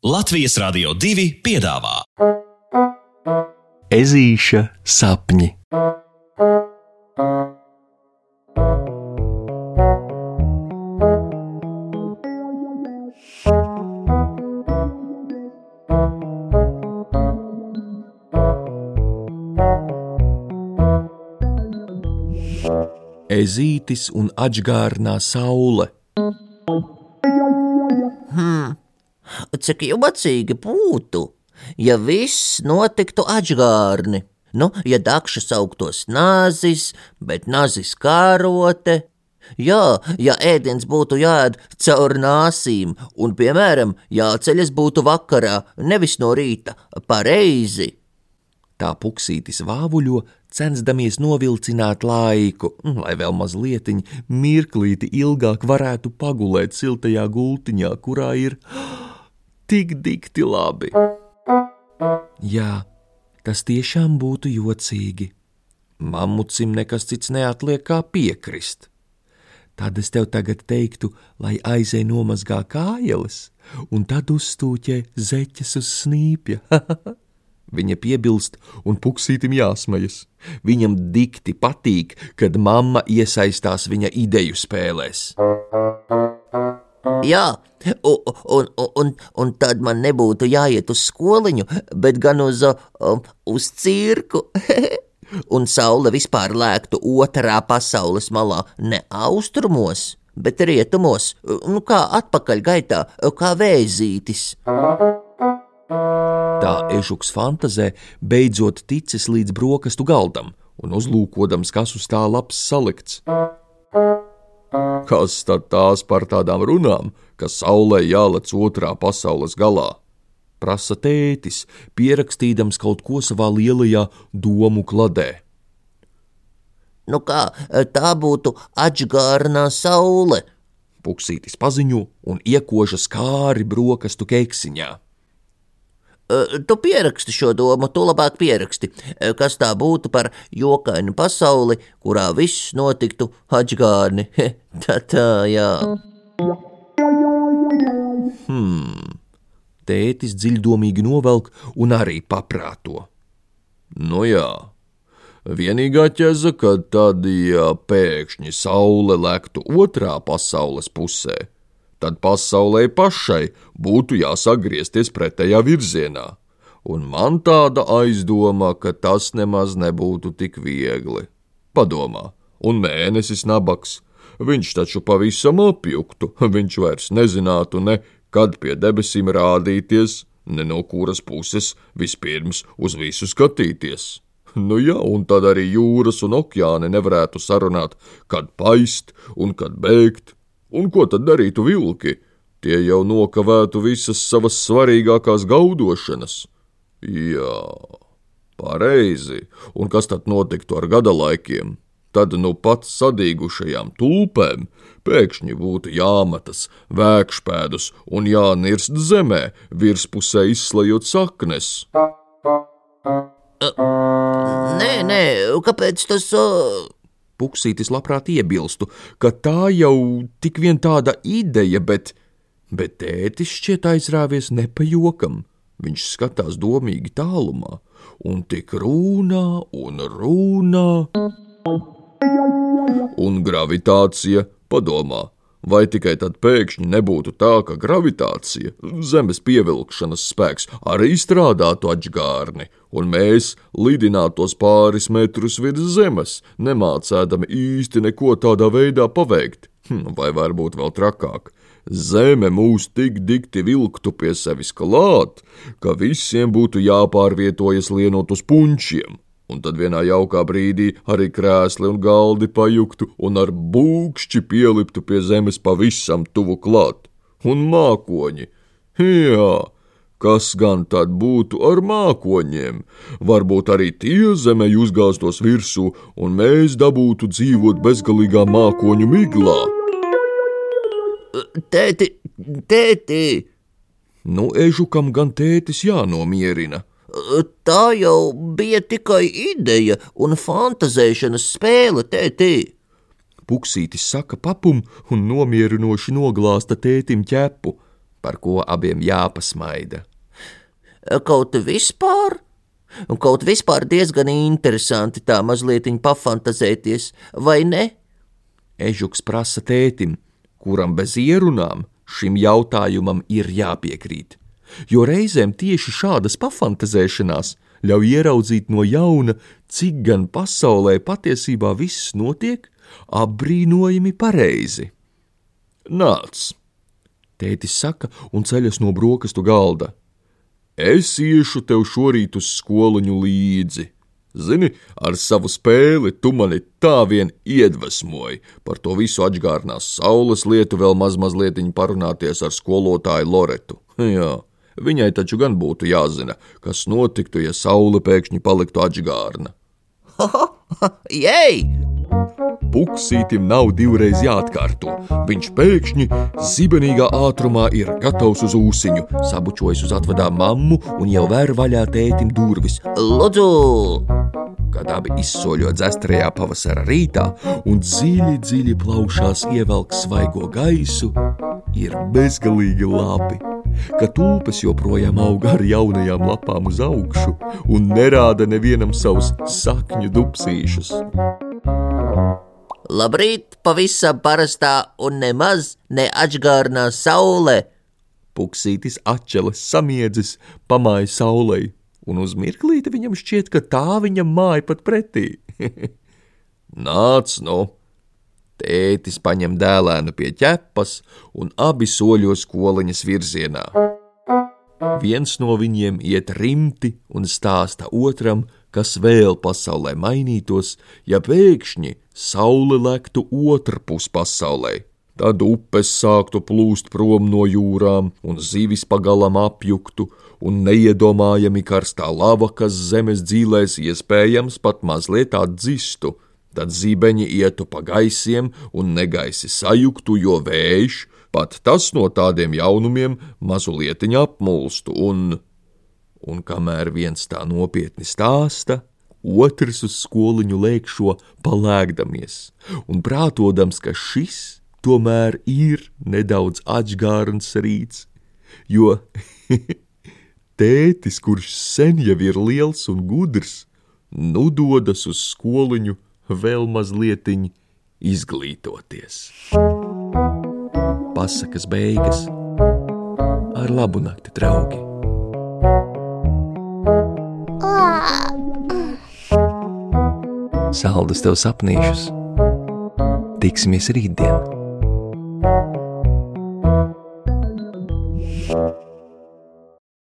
Latvijas Rādio 2 piedāvā Ezīša sapņi. Ezītis un atgārnā saule. Cik jumacīgi būtu, ja viss notiktu atgārni. Nu, ja dakša sauktos nazis, bet nazis kārote. Jā, ja ēdiens būtu jāēd caur nāsīm, un, piemēram, jāceļas būtu vakarā, nevis no rīta, pareizi. Tā puksītis vāvuļo, censdamies novilcināt laiku, lai vēl mazliet mirklīti ilgāk varētu pagulēt siltajā gultiņā, kurā ir tik dikti labi. Jā, tas tiešām būtu jocīgi. Mamucim nekas cits neatliek kā piekrist. Tad es tev tagad teiktu, lai aizej nomazgā kājas, un tad uzstūķē zeķes uz snīpja. Viņa piebilst, un puksītim jāsmajas. Viņam dikti patīk, kad mamma iesaistās viņa ideju spēlēs. Jā, un, un, un, tad man nebūtu jāiet uz skoliņu, bet gan uz, um, uz cirku. un saule vispār lēktu otrā pasaules malā, ne austrumos, bet rietumos, nu kā atpakaļ gaitā, kā vēzītis. Tā ežuks fantazē, beidzot ticis līdz brokastu galdam un uzlūkodams, kas uz tā labs salikts. Kas tad tās par tādām runām, ka saulē jālec otrā pasaules galā? Prasa tētis, pierakstīdams kaut ko savā lielajā domu kladē. Nu kā, tā būtu atgārnā saule. Puksītis paziņo un iekožas kāri brokastu keksiņā. Tu pieraksti šo domu, tu labāk pieraksti, kas tā būtu par jokainu pasauli, kurā viss notiktu atgārni. tā tā, jā. Hmm. Tētis dziļdomīgi novelk un arī paprāto. Nu jā, vienīgā ķeza, kad tad, ja pēkšņi saule lektu otrā pasaules pusē, tad pasaulē pašai būtu jāsāk griezties pretējā virzienā. Un man tāda aizdoma, ka tas nemaz nebūtu tik viegli. Padomā, un mēnesis nabaks, viņš taču pavisam apjuktu, viņš vairs nezinātu ne, kad pie debesīm rādīties, ne no kuras puses vispirms uz visu skatīties. Nu jā, un tad arī jūras un okeāni nevarētu sarunāt, kad paist un kad bēgt, Un ko tad darītu vilki? Tie jau nokavētu visas savas svarīgākās gaudošanas. Jā, pareizi. Un kas tad notiktu ar gada laikiem? Tad nu pat sadīgušajām tulpēm pēkšņi būtu jāmetas vēkšpēdus un jānirst zemē, virspusē izslējot saknes. Nē, nē, kāpēc tas? Uh... Puksītis labprāt iebilstu, ka tā jau tik vien tāda ideja, bet, bet tētis šķiet aizrāvies nepajokam. Viņš skatās domīgi tālumā, un tik runā un runā. Un gravitācija padomā, Vai tikai tad pēkšņi nebūtu tā, ka gravitācija, zemes pievilkšanas spēks, arī strādātu atgārni, un mēs lidinātos pāris metrus virs zemes, nemācēdami īsti neko tādā veidā paveikt, hm, vai varbūt vēl trakāk. Zeme mūs tik dikti vilktu pie sevis klāt, ka visiem būtu jāpārvietojas lienot uz punčiem, un tad vienā jaukā brīdī arī krēsli un galdi pajuktu un ar būkšķi pieliptu pie zemes pavisam tuvu klāt. Un mākoņi, jā, kas gan tad būtu ar mākoņiem? Varbūt arī tie zemē uzgāztos virsū, un mēs dabūtu dzīvot bezgalīgā mākoņu miglā. Tēti, tēti! Nu, ežukam gan tētis jānomierina Tā jau bija tikai ideja un fantazēšanas spēle, tētī. Puksītis saka papum un nomierinoši noglāsta tētim ķepu. par ko abiem jāpasmaida. Kaut vispār, un kaut vispār diezgan interesanti tā mazliet pafantazēties, vai ne? Ežuks prasa tētim, kuram bez ierunām šim jautājumam ir jāpiekrīt, jo reizēm tieši šādas pafantazēšanās ļauj ieraudzīt no jauna, cik gan pasaulē patiesībā viss notiek apbrīnojami pareizi. Nāc! Tētis saka un ceļas no brokastu galda. Es iešu tev šorīt uz skoliņu līdzi. Zini, ar savu spēli tu mani tā vien iedvesmoji. Par to visu atgādinās saules lietu, vēl maz mazliet parunāties ar skolotāju Loretu. Jā, viņai taču gan būtu jāzina, kas notiktu, ja saule pēkšņi paliktu atgādna. Jej! Puksītim nav divreiz jāatkārto. Viņš pēkšņi zibenīgā ātrumā ir gatavs uz ūsiņu, sabučojas uz atvadām mammu un jau vēr vaļā tētim durvis. Lūdzu! Kad abi izsoļo dzestrajā pavasara rītā un dziļi, dziļi plaušās ievelk svaigo gaisu, ir bezgalīgi labi ka tulpes joprojām aug ar jaunajām lapām uz augšu un nerāda nevienam savus sakņu dupsīšus. Labrīt, pavisam parastā un nemaz neatgārnā saule. Puksītis atšķeles samiedzis, pamāja saulei, un uz mirklīti viņam šķiet, ka tā viņam māja pat pretī. Nāc, nu! Tētis paņem dēlēnu pie ķepas, un abi soļo skoliņas virzienā. Viens no viņiem iet rimti un stāsta otram, kas vēl pasaulē mainītos, ja pēkšņi saule lektu otrpus pasaulē. Tad upes sāktu plūst prom no jūrām, un zivis pagalam apjuktu, un neiedomājami karstā lava, kas zemes dzīvēs iespējams pat mazliet atdzistu. Tad zibeņi ietu pa gaisiem un negaisi sajuktu, jo vējš, pat tas no tādiem jaunumiem, mazlietiņ apmulstu, un, un kamēr viens tā nopietni stāsta, otrs uz skoliņu lēkšo palēkdamies un prātodams, ka šis tomēr ir nedaudz atgārns rīts, jo tētis, kurš sen jau ir liels un gudrs, nu dodas uz skoliņu vēl mazliet izglītoties. Pasakas beigas ar labu nakti, draugi! Saldus tev sapnīšus! Tiksimies rītdien!